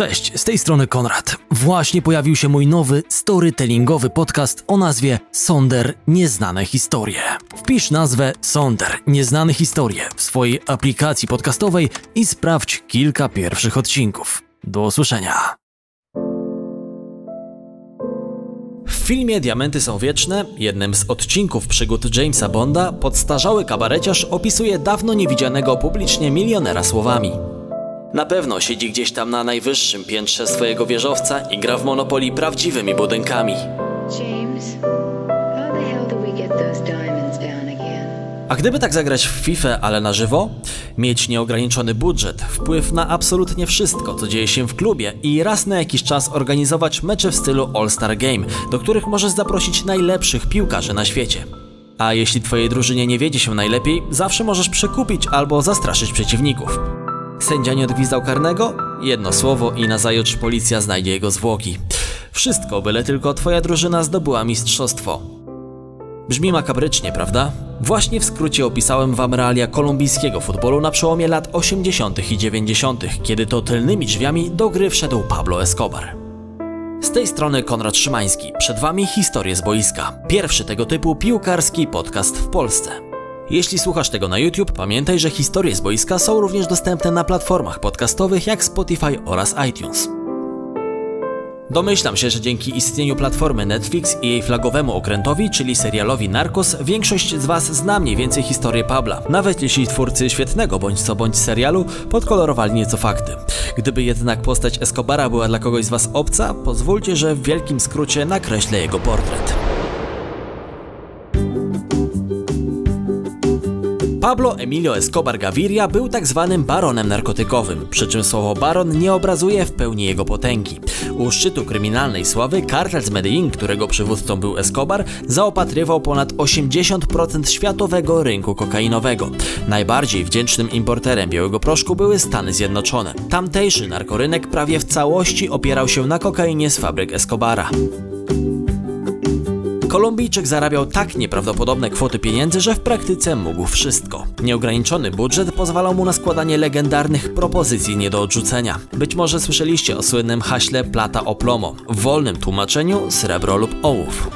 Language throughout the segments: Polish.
Cześć, z tej strony Konrad. Właśnie pojawił się mój nowy storytellingowy podcast o nazwie Sonder Nieznane Historie. Wpisz nazwę Sonder Nieznane Historie w swojej aplikacji podcastowej i sprawdź kilka pierwszych odcinków. Do usłyszenia. W filmie Diamenty są wieczne, jednym z odcinków przygód Jamesa Bonda, podstarzały kabareciarz opisuje dawno niewidzianego publicznie milionera słowami. Na pewno siedzi gdzieś tam na najwyższym piętrze swojego wieżowca i gra w Monopoly prawdziwymi budynkami. A gdyby tak zagrać w FIFA, ale na żywo? Mieć nieograniczony budżet, wpływ na absolutnie wszystko, co dzieje się w klubie i raz na jakiś czas organizować mecze w stylu All-Star Game, do których możesz zaprosić najlepszych piłkarzy na świecie. A jeśli twojej drużynie nie wiedzie się najlepiej, zawsze możesz przekupić albo zastraszyć przeciwników. Sędzia nie odgwizdał karnego? Jedno słowo i nazajutrz policja znajdzie jego zwłoki. Wszystko, byle tylko twoja drużyna zdobyła mistrzostwo. Brzmi makabrycznie, prawda? Właśnie w skrócie opisałem wam realia kolumbijskiego futbolu na przełomie lat 80. i 90., kiedy to tylnymi drzwiami do gry wszedł Pablo Escobar. Z tej strony Konrad Szymański, przed wami historie z boiska. Pierwszy tego typu piłkarski podcast w Polsce. Jeśli słuchasz tego na YouTube, pamiętaj, że historie z boiska są również dostępne na platformach podcastowych jak Spotify oraz iTunes. Domyślam się, że dzięki istnieniu platformy Netflix i jej flagowemu okrętowi, czyli serialowi Narcos, większość z Was zna mniej więcej historię Pabla, nawet jeśli twórcy świetnego bądź co bądź serialu podkolorowali nieco fakty. Gdyby jednak postać Escobara była dla kogoś z Was obca, pozwólcie, że w wielkim skrócie nakreślę jego portret. Pablo Emilio Escobar Gaviria był tak zwanym baronem narkotykowym, przy czym słowo baron nie obrazuje w pełni jego potęgi. U szczytu kryminalnej sławy kartel z Medellin, którego przywódcą był Escobar, zaopatrywał ponad 80% światowego rynku kokainowego. Najbardziej wdzięcznym importerem białego proszku były Stany Zjednoczone. Tamtejszy narkorynek prawie w całości opierał się na kokainie z fabryk Escobara. Kolumbijczyk zarabiał tak nieprawdopodobne kwoty pieniędzy, że w praktyce mógł wszystko. Nieograniczony budżet pozwalał mu na składanie legendarnych propozycji nie do odrzucenia. Być może słyszeliście o słynnym haśle plata o plomo, w wolnym tłumaczeniu srebro lub ołów.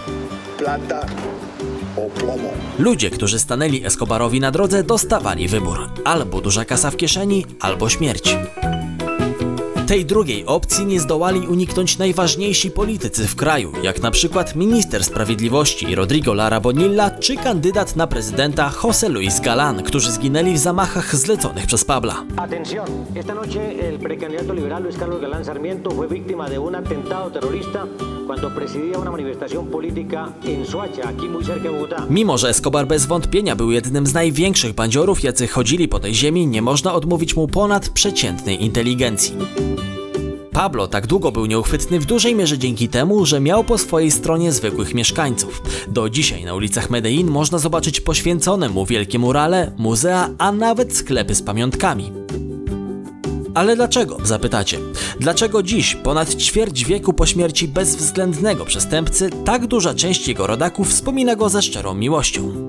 plata o plomo. Ludzie, którzy stanęli Escobarowi na drodze, dostawali wybór: albo duża kasa w kieszeni, albo śmierć. Tej drugiej opcji nie zdołali uniknąć najważniejsi politycy w kraju, jak na przykład minister sprawiedliwości Rodrigo Lara Bonilla czy kandydat na prezydenta José Luis Galán, którzy zginęli w zamachach zleconych przez Pabla. Atención, esta noche el precandidato liberal Luis Carlos Galán Sarmiento fue víctima de un atentado terrorista cuando presidía una manifestación política en Soacha, aquí muy cerca de Bogotá. Mimo, że Escobar bez wątpienia był jednym z największych bandziorów, jacy chodzili po tej ziemi, nie można odmówić mu ponad przeciętnej inteligencji. Pablo tak długo był nieuchwytny w dużej mierze dzięki temu, że miał po swojej stronie zwykłych mieszkańców. Do dzisiaj na ulicach Medellin można zobaczyć poświęcone mu wielkie murale, muzea, a nawet sklepy z pamiątkami. Ale dlaczego? Zapytacie. Dlaczego dziś, ponad ćwierć wieku po śmierci bezwzględnego przestępcy, tak duża część jego rodaków wspomina go ze szczerą miłością?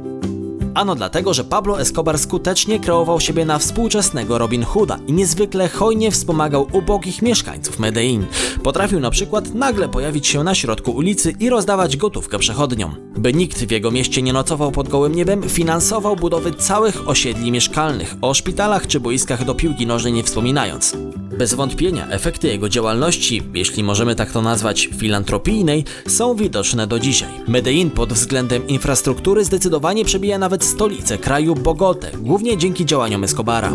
Ano dlatego, że Pablo Escobar skutecznie kreował siebie na współczesnego Robin Hooda i niezwykle hojnie wspomagał ubogich mieszkańców Medellin. Potrafił na przykład nagle pojawić się na środku ulicy i rozdawać gotówkę przechodniom. By nikt w jego mieście nie nocował pod gołym niebem, finansował budowy całych osiedli mieszkalnych, o szpitalach czy boiskach do piłki nożnej nie wspominając. Bez wątpienia efekty jego działalności, jeśli możemy tak to nazwać, filantropijnej, są widoczne do dzisiaj. Medellin pod względem infrastruktury zdecydowanie przebija nawet stolicę kraju Bogotę, głównie dzięki działaniom Escobara.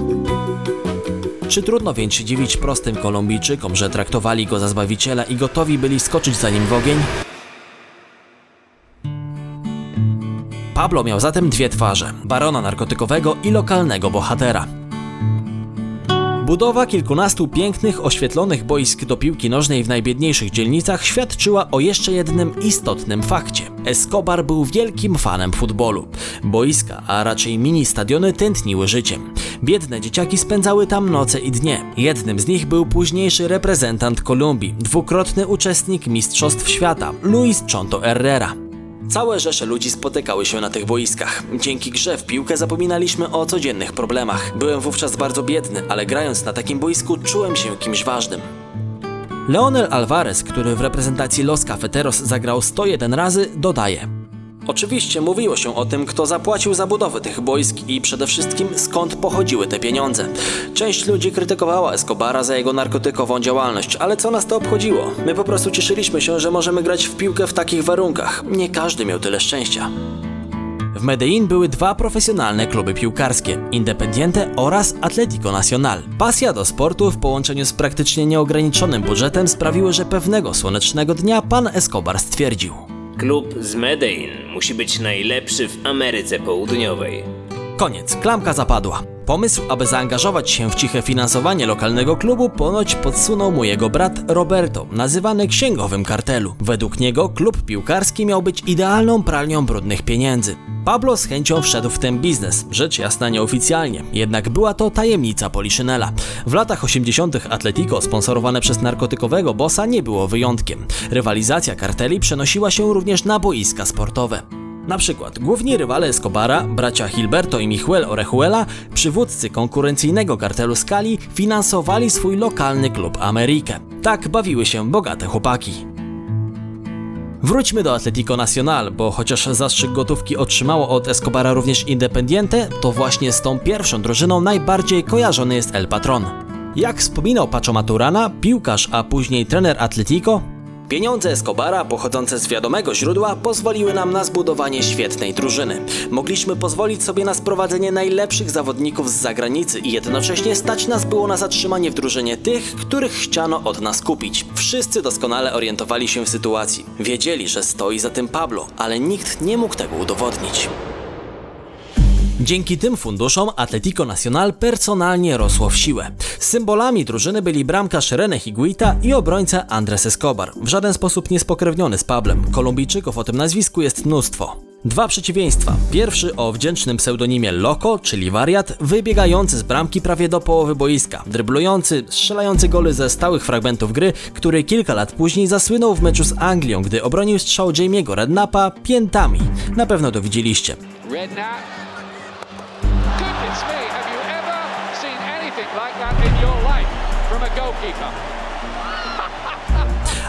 Czy trudno więc się dziwić prostym Kolumbijczykom, że traktowali go za zbawiciela i gotowi byli skoczyć za nim w ogień? Pablo miał zatem dwie twarze: barona narkotykowego i lokalnego bohatera. Budowa kilkunastu pięknych, oświetlonych boisk do piłki nożnej w najbiedniejszych dzielnicach świadczyła o jeszcze jednym istotnym fakcie. Escobar był wielkim fanem futbolu. Boiska, a raczej mini stadiony tętniły życiem. Biedne dzieciaki spędzały tam noce i dnie. Jednym z nich był późniejszy reprezentant Kolumbii, dwukrotny uczestnik Mistrzostw Świata, Luis Chonto Herrera. Całe rzesze ludzi spotykały się na tych boiskach. Dzięki grze w piłkę zapominaliśmy o codziennych problemach. Byłem wówczas bardzo biedny, ale grając na takim boisku czułem się kimś ważnym. Leonel Alvarez, który w reprezentacji Los Cafeteros zagrał 101 razy, dodaje Oczywiście mówiło się o tym, kto zapłacił za budowę tych boisk i przede wszystkim skąd pochodziły te pieniądze. Część ludzi krytykowała Escobara za jego narkotykową działalność, ale co nas to obchodziło? My po prostu cieszyliśmy się, że możemy grać w piłkę w takich warunkach. Nie każdy miał tyle szczęścia. W Medellin były dwa profesjonalne kluby piłkarskie Independiente oraz Atlético Nacional. Pasja do sportu w połączeniu z praktycznie nieograniczonym budżetem sprawiły, że pewnego słonecznego dnia pan Escobar stwierdził: Klub z Medellin musi być najlepszy w Ameryce Południowej. Koniec, klamka zapadła. Pomysł, aby zaangażować się w ciche finansowanie lokalnego klubu, ponoć podsunął mu jego brat Roberto, nazywany księgowym kartelu. Według niego klub piłkarski miał być idealną pralnią brudnych pieniędzy. Pablo z chęcią wszedł w ten biznes, rzecz jasna nieoficjalnie, jednak była to tajemnica Poliszynela. W latach 80. Atletico, sponsorowane przez narkotykowego bossa, nie było wyjątkiem. Rywalizacja karteli przenosiła się również na boiska sportowe. Na przykład główni rywale Escobara, bracia Hilberto i Michuel Orejuela, przywódcy konkurencyjnego kartelu Skali, finansowali swój lokalny klub Amerikę. Tak bawiły się bogate chłopaki. Wróćmy do Atletico Nacional, bo chociaż zastrzyk gotówki otrzymało od Escobara również Independiente, to właśnie z tą pierwszą drużyną najbardziej kojarzony jest El Patron. Jak wspominał Pacho Maturana, piłkarz, a później trener Atletico, Pieniądze Escobara, pochodzące z wiadomego źródła, pozwoliły nam na zbudowanie świetnej drużyny. Mogliśmy pozwolić sobie na sprowadzenie najlepszych zawodników z zagranicy i jednocześnie stać nas było na zatrzymanie w drużynie tych, których chciano od nas kupić. Wszyscy doskonale orientowali się w sytuacji. Wiedzieli, że stoi za tym Pablo, ale nikt nie mógł tego udowodnić. Dzięki tym funduszom Atletico Nacional personalnie rosło w siłę. Symbolami drużyny byli bramkarz René Higuita i obrońca Andres Escobar, w żaden sposób niespokrewniony z Pablem. Kolumbijczyków o tym nazwisku jest mnóstwo. Dwa przeciwieństwa. Pierwszy o wdzięcznym pseudonimie Loco, czyli wariat, wybiegający z bramki prawie do połowy boiska, dryblujący, strzelający goly ze stałych fragmentów gry, który kilka lat później zasłynął w meczu z Anglią, gdy obronił strzał Jamie'ego Rednapa piętami. Na pewno to widzieliście.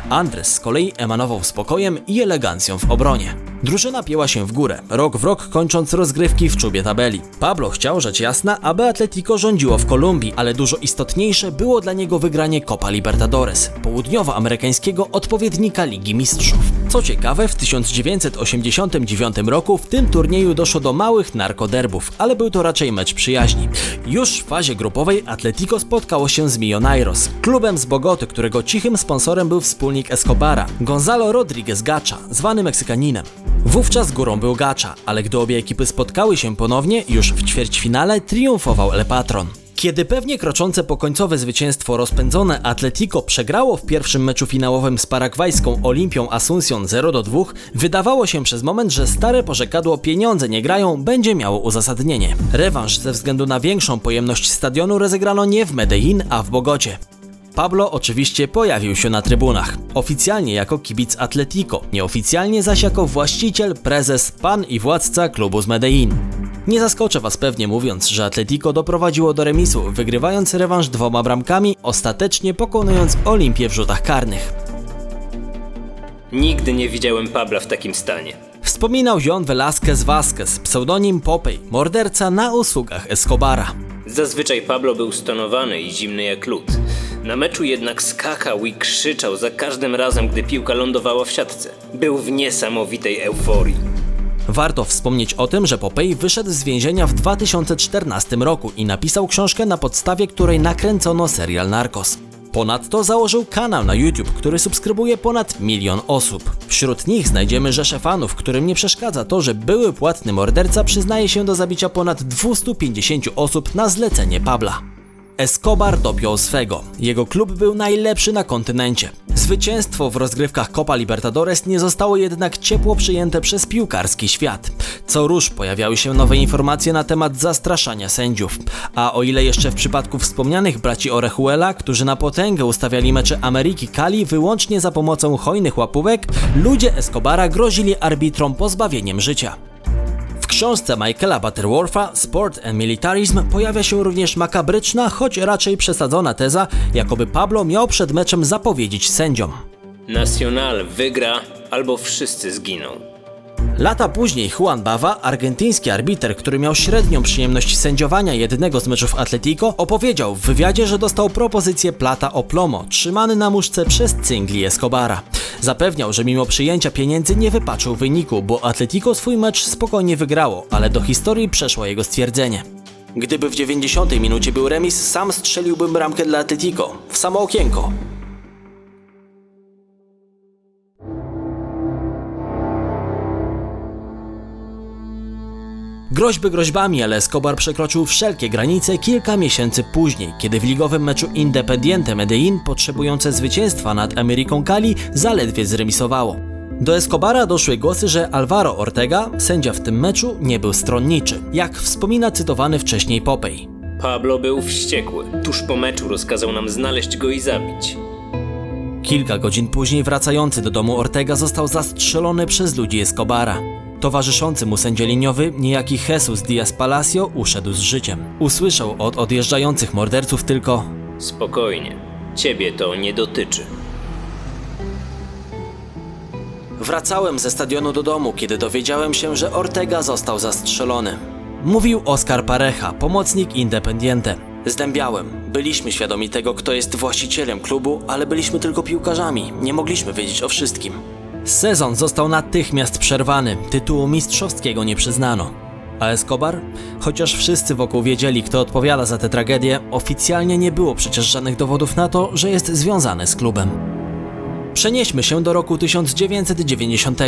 Andres z kolei emanował spokojem i elegancją w obronie. Drużyna pięła się w górę, rok w rok kończąc rozgrywki w czubie tabeli. Pablo chciał, rzecz jasna, aby Atletico rządziło w Kolumbii, ale dużo istotniejsze było dla niego wygranie Copa Libertadores, południowoamerykańskiego odpowiednika Ligi Mistrzów. Co ciekawe, w 1989 roku w tym turnieju doszło do małych narkoderbów, ale był to raczej mecz przyjaźni. Już w fazie grupowej Atletico spotkało się z Millonairos, klubem z Bogoty, którego cichym sponsorem był wspólnik Escobara, Gonzalo Rodriguez Gacha, zwany Meksykaninem. Wówczas górą był Gacha, ale gdy obie ekipy spotkały się ponownie, już w ćwierćfinale triumfował El Patron. Kiedy pewnie kroczące po końcowe zwycięstwo rozpędzone Atletico przegrało w pierwszym meczu finałowym z paragwajską Olimpią Asuncion 0-2, wydawało się przez moment, że stare porzekadło pieniądze nie grają będzie miało uzasadnienie. Rewanż ze względu na większą pojemność stadionu rozegrano nie w Medellin, a w Bogocie. Pablo oczywiście pojawił się na trybunach. Oficjalnie jako kibic Atletico, nieoficjalnie zaś jako właściciel, prezes, pan i władca klubu z Medellin. Nie zaskoczę was pewnie mówiąc, że Atletico doprowadziło do remisu, wygrywając rewanż dwoma bramkami, ostatecznie pokonując Olimpię w rzutach karnych. Nigdy nie widziałem Pabla w takim stanie. Wspominał John Velázquez Vázquez, pseudonim Popey, morderca na usługach Escobara. Zazwyczaj Pablo był stonowany i zimny jak lód. Na meczu jednak skakał i krzyczał za każdym razem, gdy piłka lądowała w siatce. Był w niesamowitej euforii. Warto wspomnieć o tym, że Popey wyszedł z więzienia w 2014 roku i napisał książkę, na podstawie której nakręcono serial Narcos. Ponadto założył kanał na YouTube, który subskrybuje ponad milion osób. Wśród nich znajdziemy rzesze fanów, którym nie przeszkadza to, że były płatny morderca przyznaje się do zabicia ponad 250 osób na zlecenie Pabla. Escobar dopiął swego. Jego klub był najlepszy na kontynencie. Zwycięstwo w rozgrywkach Copa Libertadores nie zostało jednak ciepło przyjęte przez piłkarski świat. Co róż pojawiały się nowe informacje na temat zastraszania sędziów. A o ile jeszcze w przypadku wspomnianych braci Orejuela, którzy na potęgę ustawiali mecze Ameryki Kali wyłącznie za pomocą hojnych łapówek, ludzie Escobara grozili arbitrom pozbawieniem życia. Książce Michaela Butterwortha Sport and Militarism pojawia się również makabryczna, choć raczej przesadzona teza, jakoby Pablo miał przed meczem zapowiedzieć sędziom. Nacional wygra albo wszyscy zginą. Lata później Juan Bava, argentyński arbiter, który miał średnią przyjemność sędziowania jednego z meczów Atletico, opowiedział w wywiadzie, że dostał propozycję plata o plomo, trzymany na muszce przez cyngli Escobara. Zapewniał, że mimo przyjęcia pieniędzy nie wypaczył wyniku, bo Atletico swój mecz spokojnie wygrało, ale do historii przeszło jego stwierdzenie. Gdyby w 90 minucie był remis, sam strzeliłbym bramkę dla Atletico, w samo okienko. Groźby groźbami, ale Escobar przekroczył wszelkie granice kilka miesięcy później, kiedy w ligowym meczu Independiente Medellin potrzebujące zwycięstwa nad Ameryką Cali zaledwie zremisowało. Do Escobara doszły głosy, że Alvaro Ortega, sędzia w tym meczu, nie był stronniczy, jak wspomina cytowany wcześniej Popey. Pablo był wściekły. Tuż po meczu rozkazał nam znaleźć go i zabić. Kilka godzin później wracający do domu Ortega został zastrzelony przez ludzi Escobara. Towarzyszący mu sędzia liniowy, niejaki Jesus Diaz Palacio, uszedł z życiem. Usłyszał od odjeżdżających morderców tylko Spokojnie. Ciebie to nie dotyczy. Wracałem ze stadionu do domu, kiedy dowiedziałem się, że Ortega został zastrzelony. Mówił Oscar Pareja, pomocnik Independiente. Zdębiałem. Byliśmy świadomi tego, kto jest właścicielem klubu, ale byliśmy tylko piłkarzami. Nie mogliśmy wiedzieć o wszystkim. Sezon został natychmiast przerwany. Tytułu mistrzowskiego nie przyznano. A Escobar? Chociaż wszyscy wokół wiedzieli, kto odpowiada za tę tragedię, oficjalnie nie było przecież żadnych dowodów na to, że jest związany z klubem. Przenieśmy się do roku 1990.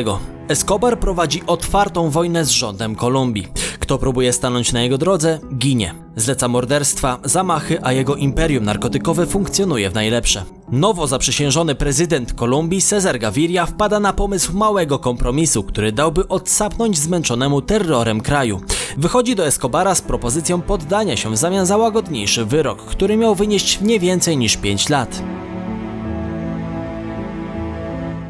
Escobar prowadzi otwartą wojnę z rządem Kolumbii. Kto próbuje stanąć na jego drodze, ginie. Zleca morderstwa, zamachy, a jego imperium narkotykowe funkcjonuje w najlepsze. Nowo zaprzysiężony prezydent Kolumbii Cesar Gaviria wpada na pomysł małego kompromisu, który dałby odsapnąć zmęczonemu terrorem kraju. Wychodzi do Escobara z propozycją poddania się w zamian za łagodniejszy wyrok, który miał wynieść nie więcej niż 5 lat.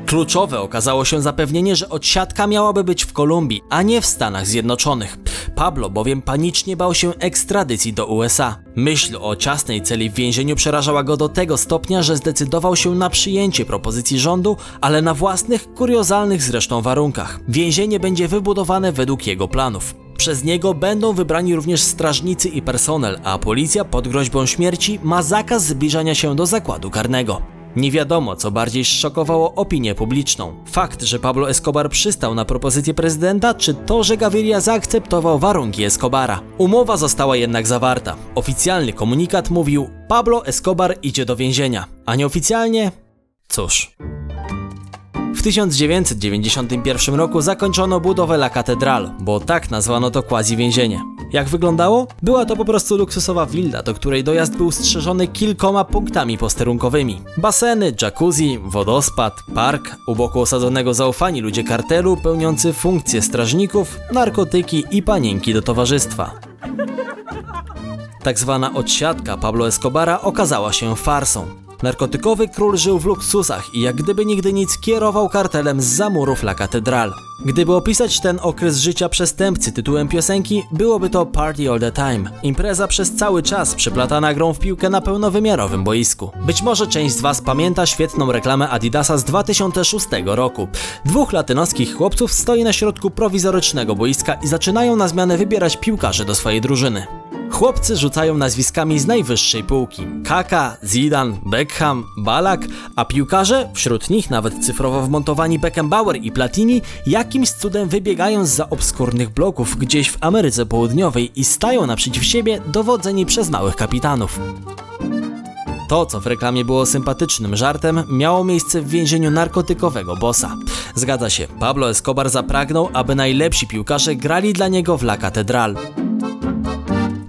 Kluczowe okazało się zapewnienie, że odsiadka miałaby być w Kolumbii, a nie w Stanach Zjednoczonych. Pablo bowiem panicznie bał się ekstradycji do USA. Myśl o ciasnej celi w więzieniu przerażała go do tego stopnia, że zdecydował się na przyjęcie propozycji rządu, ale na własnych, kuriozalnych zresztą warunkach. Więzienie będzie wybudowane według jego planów. Przez niego będą wybrani również strażnicy i personel, a policja pod groźbą śmierci ma zakaz zbliżania się do zakładu karnego. Nie wiadomo, co bardziej szokowało opinię publiczną. Fakt, że Pablo Escobar przystał na propozycję prezydenta, czy to, że Gaviria zaakceptował warunki Escobara. Umowa została jednak zawarta. Oficjalny komunikat mówił: Pablo Escobar idzie do więzienia, a nieoficjalnie cóż. W 1991 roku zakończono budowę La Catedral, bo tak nazwano to quasi więzienie. Jak wyglądało? Była to po prostu luksusowa willa, do której dojazd był strzeżony kilkoma punktami posterunkowymi. Baseny, jacuzzi, wodospad, park, u boku osadzonego zaufani ludzie kartelu pełniący funkcje strażników, narkotyki i panienki do towarzystwa. Tak zwana odsiadka Pablo Escobara okazała się farsą. Narkotykowy król żył w luksusach i jak gdyby nigdy nic kierował kartelem z zamurów La Catedral. Gdyby opisać ten okres życia przestępcy tytułem piosenki, byłoby to Party All The Time. Impreza przez cały czas przeplatana grą w piłkę na pełnowymiarowym boisku. Być może część z Was pamięta świetną reklamę Adidasa z 2006 roku. Dwóch latynoskich chłopców stoi na środku prowizorycznego boiska i zaczynają na zmianę wybierać piłkarzy do swojej drużyny. Chłopcy rzucają nazwiskami z najwyższej półki. Kaka, Zidane, Beckham, Balak, a piłkarze, wśród nich nawet cyfrowo wmontowani Beckenbauer i Platini, jakimś cudem wybiegają z obskurnych bloków gdzieś w Ameryce Południowej i stają naprzeciw siebie dowodzeni przez małych kapitanów. To, co w reklamie było sympatycznym żartem, miało miejsce w więzieniu narkotykowego bossa. Zgadza się, Pablo Escobar zapragnął, aby najlepsi piłkarze grali dla niego w La Catedral.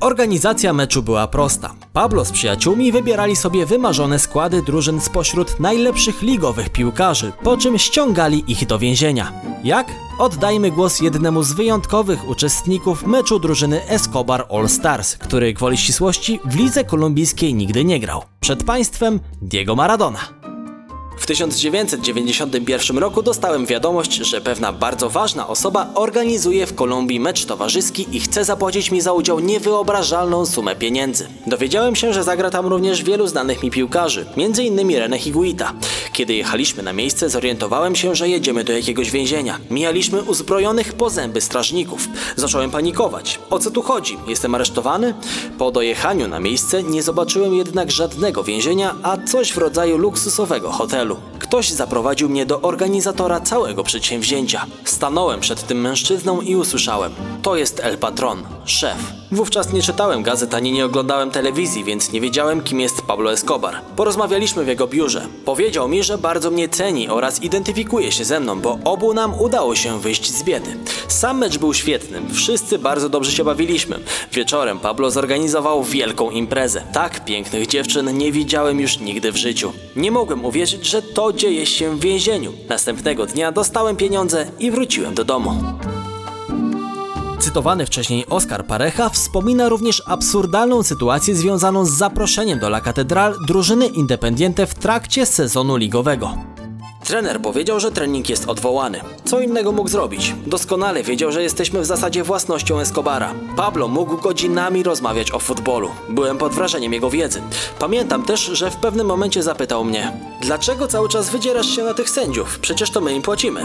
Organizacja meczu była prosta. Pablo z przyjaciółmi wybierali sobie wymarzone składy drużyn spośród najlepszych ligowych piłkarzy, po czym ściągali ich do więzienia. Jak? Oddajmy głos jednemu z wyjątkowych uczestników meczu drużyny Escobar All Stars, który gwoli ścisłości w lidze kolumbijskiej nigdy nie grał. Przed państwem Diego Maradona. W 1991 roku dostałem wiadomość, że pewna bardzo ważna osoba organizuje w Kolumbii mecz towarzyski i chce zapłacić mi za udział niewyobrażalną sumę pieniędzy. Dowiedziałem się, że zagra tam również wielu znanych mi piłkarzy, m.in. René Higuita. Kiedy jechaliśmy na miejsce, zorientowałem się, że jedziemy do jakiegoś więzienia. Mijaliśmy uzbrojonych po zęby strażników. Zacząłem panikować. O co tu chodzi? Jestem aresztowany? Po dojechaniu na miejsce nie zobaczyłem jednak żadnego więzienia, a coś w rodzaju luksusowego hotelu. Ktoś zaprowadził mnie do organizatora całego przedsięwzięcia. Stanąłem przed tym mężczyzną i usłyszałem: To jest El Patron, szef. Wówczas nie czytałem gazet ani nie oglądałem telewizji, więc nie wiedziałem, kim jest Pablo Escobar. Porozmawialiśmy w jego biurze. Powiedział mi, że bardzo mnie ceni oraz identyfikuje się ze mną, bo obu nam udało się wyjść z biedy. Sam mecz był świetny, wszyscy bardzo dobrze się bawiliśmy. Wieczorem Pablo zorganizował wielką imprezę. Tak pięknych dziewczyn nie widziałem już nigdy w życiu. Nie mogłem uwierzyć, że to dzieje się w więzieniu. Następnego dnia dostałem pieniądze i wróciłem do domu. Cytowany wcześniej Oscar Pareja wspomina również absurdalną sytuację związaną z zaproszeniem do La Catedral drużyny Independiente w trakcie sezonu ligowego. Trener powiedział, że trening jest odwołany. Co innego mógł zrobić? Doskonale wiedział, że jesteśmy w zasadzie własnością Escobara. Pablo mógł godzinami rozmawiać o futbolu. Byłem pod wrażeniem jego wiedzy. Pamiętam też, że w pewnym momencie zapytał mnie: Dlaczego cały czas wydzierasz się na tych sędziów? Przecież to my im płacimy.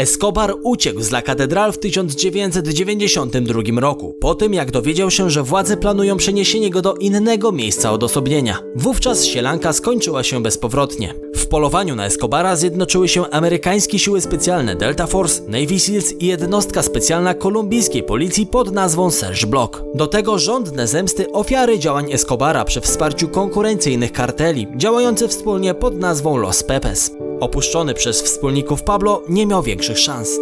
Escobar uciekł z La Catedral w 1992 roku, po tym jak dowiedział się, że władze planują przeniesienie go do innego miejsca odosobnienia. Wówczas sielanka skończyła się bezpowrotnie. W polowaniu na Escobara zjednoczyły się amerykańskie siły specjalne Delta Force, Navy Seals i jednostka specjalna kolumbijskiej policji pod nazwą Serge Block. Do tego żądne zemsty ofiary działań Escobara przy wsparciu konkurencyjnych karteli, działające wspólnie pod nazwą Los Pepes. Opuszczony przez wspólników Pablo nie miał większych szans.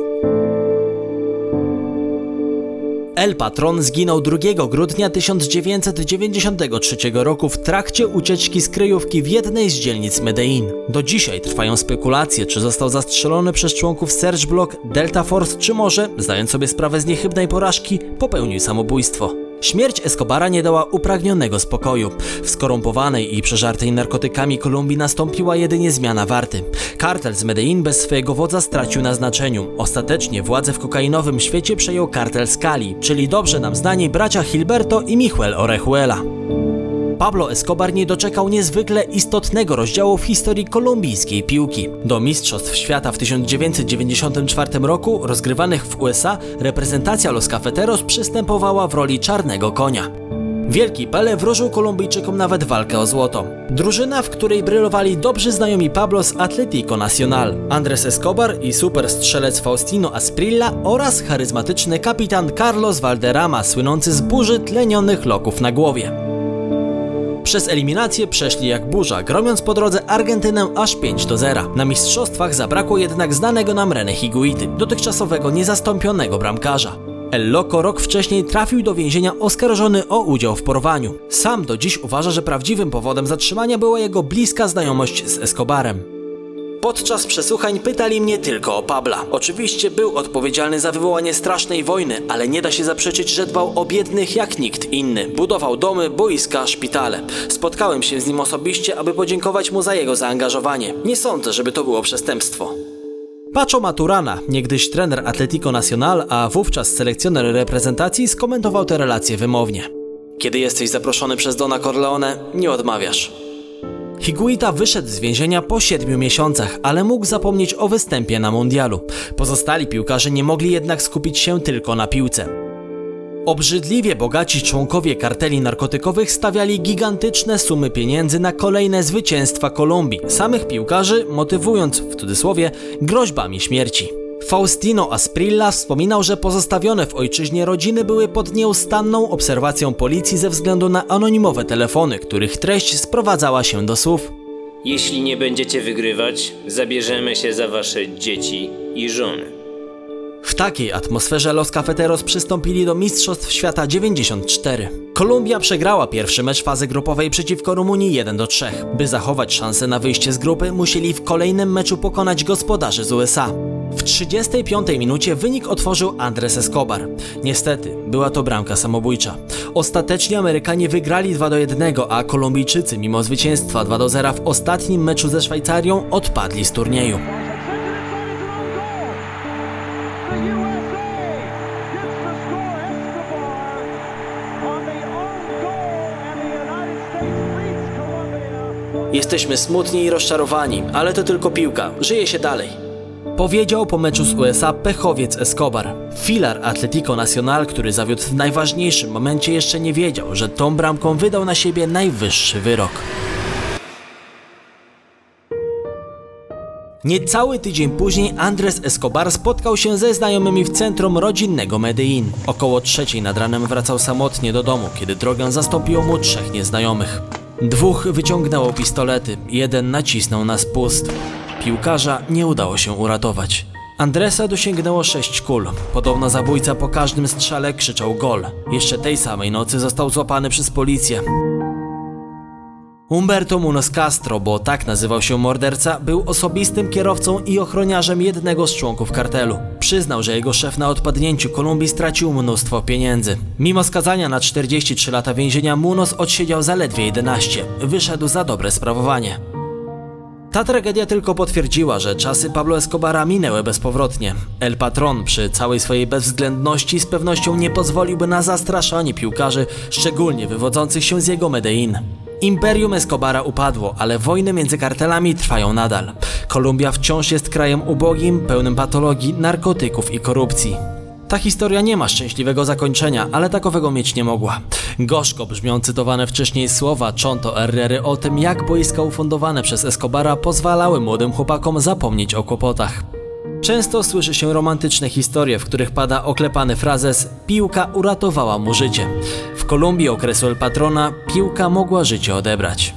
El Patron zginął 2 grudnia 1993 roku w trakcie ucieczki z kryjówki w jednej z dzielnic Medellin. Do dzisiaj trwają spekulacje, czy został zastrzelony przez członków Serge Block, Delta Force, czy może, zdając sobie sprawę z niechybnej porażki, popełnił samobójstwo. Śmierć Escobara nie dała upragnionego spokoju. W skorumpowanej i przeżartej narkotykami Kolumbii nastąpiła jedynie zmiana warty. Kartel z Medellin bez swojego wodza stracił na znaczeniu. Ostatecznie władzę w kokainowym świecie przejął kartel Skali, czyli dobrze nam znani bracia Hilberto i Michuel Orejuela. Pablo Escobar nie doczekał niezwykle istotnego rozdziału w historii kolumbijskiej piłki. Do Mistrzostw Świata w 1994 roku, rozgrywanych w USA, reprezentacja Los Cafeteros przystępowała w roli czarnego konia. Wielki Pele wróżył Kolumbijczykom nawet walkę o złoto. Drużyna, w której brylowali dobrzy znajomi Pablo z Atletico Nacional, Andres Escobar i super strzelec Faustino Asprilla oraz charyzmatyczny kapitan Carlos Valderrama, słynący z burzy tlenionych loków na głowie. Przez eliminację przeszli jak burza, gromiąc po drodze Argentynę aż 5 do 0. Na mistrzostwach zabrakło jednak znanego nam René Higuity, dotychczasowego niezastąpionego bramkarza. El Loco rok wcześniej trafił do więzienia oskarżony o udział w porwaniu. Sam do dziś uważa, że prawdziwym powodem zatrzymania była jego bliska znajomość z Escobarem. Podczas przesłuchań pytali mnie tylko o Pabla. Oczywiście był odpowiedzialny za wywołanie strasznej wojny, ale nie da się zaprzeczyć, że dbał o biednych jak nikt inny. Budował domy, boiska, szpitale. Spotkałem się z nim osobiście, aby podziękować mu za jego zaangażowanie. Nie sądzę, żeby to było przestępstwo. Pacho Maturana, niegdyś trener Atletico Nacional, a wówczas selekcjoner reprezentacji, skomentował tę relację wymownie. Kiedy jesteś zaproszony przez Dona Corleone, nie odmawiasz. Higuita wyszedł z więzienia po siedmiu miesiącach, ale mógł zapomnieć o występie na mundialu. Pozostali piłkarze nie mogli jednak skupić się tylko na piłce. Obrzydliwie bogaci członkowie karteli narkotykowych stawiali gigantyczne sumy pieniędzy na kolejne zwycięstwa Kolumbii, samych piłkarzy motywując, w cudzysłowie, groźbami śmierci. Faustino Asprilla wspominał, że pozostawione w ojczyźnie rodziny były pod nieustanną obserwacją policji ze względu na anonimowe telefony, których treść sprowadzała się do słów Jeśli nie będziecie wygrywać, zabierzemy się za wasze dzieci i żony. W takiej atmosferze Los Cafeteros przystąpili do Mistrzostw Świata 94. Kolumbia przegrała pierwszy mecz fazy grupowej przeciwko Rumunii 1 do 3. By zachować szansę na wyjście z grupy, musieli w kolejnym meczu pokonać gospodarzy z USA. W 35 minucie wynik otworzył Andres Escobar. Niestety, była to bramka samobójcza. Ostatecznie Amerykanie wygrali 2 do 1, a Kolumbijczycy mimo zwycięstwa 2 do 0 w ostatnim meczu ze Szwajcarią odpadli z turnieju. Jesteśmy smutni i rozczarowani, ale to tylko piłka. Żyje się dalej. Powiedział po meczu z USA pechowiec Escobar. Filar Atletico Nacional, który zawiódł w najważniejszym momencie, jeszcze nie wiedział, że tą bramką wydał na siebie najwyższy wyrok. Niecały tydzień później Andres Escobar spotkał się ze znajomymi w centrum rodzinnego Medellin. Około trzeciej nad ranem wracał samotnie do domu, kiedy drogę zastąpiło mu trzech nieznajomych. Dwóch wyciągnęło pistolety, jeden nacisnął na spust. Piłkarza nie udało się uratować. Andresa dosięgnęło sześć kul. Podobno zabójca po każdym strzale krzyczał gol. Jeszcze tej samej nocy został złapany przez policję. Humberto Munoz Castro, bo tak nazywał się morderca, był osobistym kierowcą i ochroniarzem jednego z członków kartelu. Przyznał, że jego szef na odpadnięciu Kolumbii stracił mnóstwo pieniędzy. Mimo skazania na 43 lata więzienia, Munoz odsiedział zaledwie 11. Wyszedł za dobre sprawowanie. Ta tragedia tylko potwierdziła, że czasy Pablo Escobara minęły bezpowrotnie. El Patron przy całej swojej bezwzględności z pewnością nie pozwoliłby na zastraszanie piłkarzy, szczególnie wywodzących się z jego Medellin. Imperium Escobara upadło, ale wojny między kartelami trwają nadal. Kolumbia wciąż jest krajem ubogim, pełnym patologii, narkotyków i korupcji. Ta historia nie ma szczęśliwego zakończenia, ale takowego mieć nie mogła. Gorzko brzmią cytowane wcześniej słowa Chonto Herrery o tym, jak boiska ufundowane przez Escobara pozwalały młodym chłopakom zapomnieć o kłopotach. Często słyszy się romantyczne historie, w których pada oklepany frazes piłka uratowała mu życie. Kolumbii okresu El Patrona piłka mogła życie odebrać.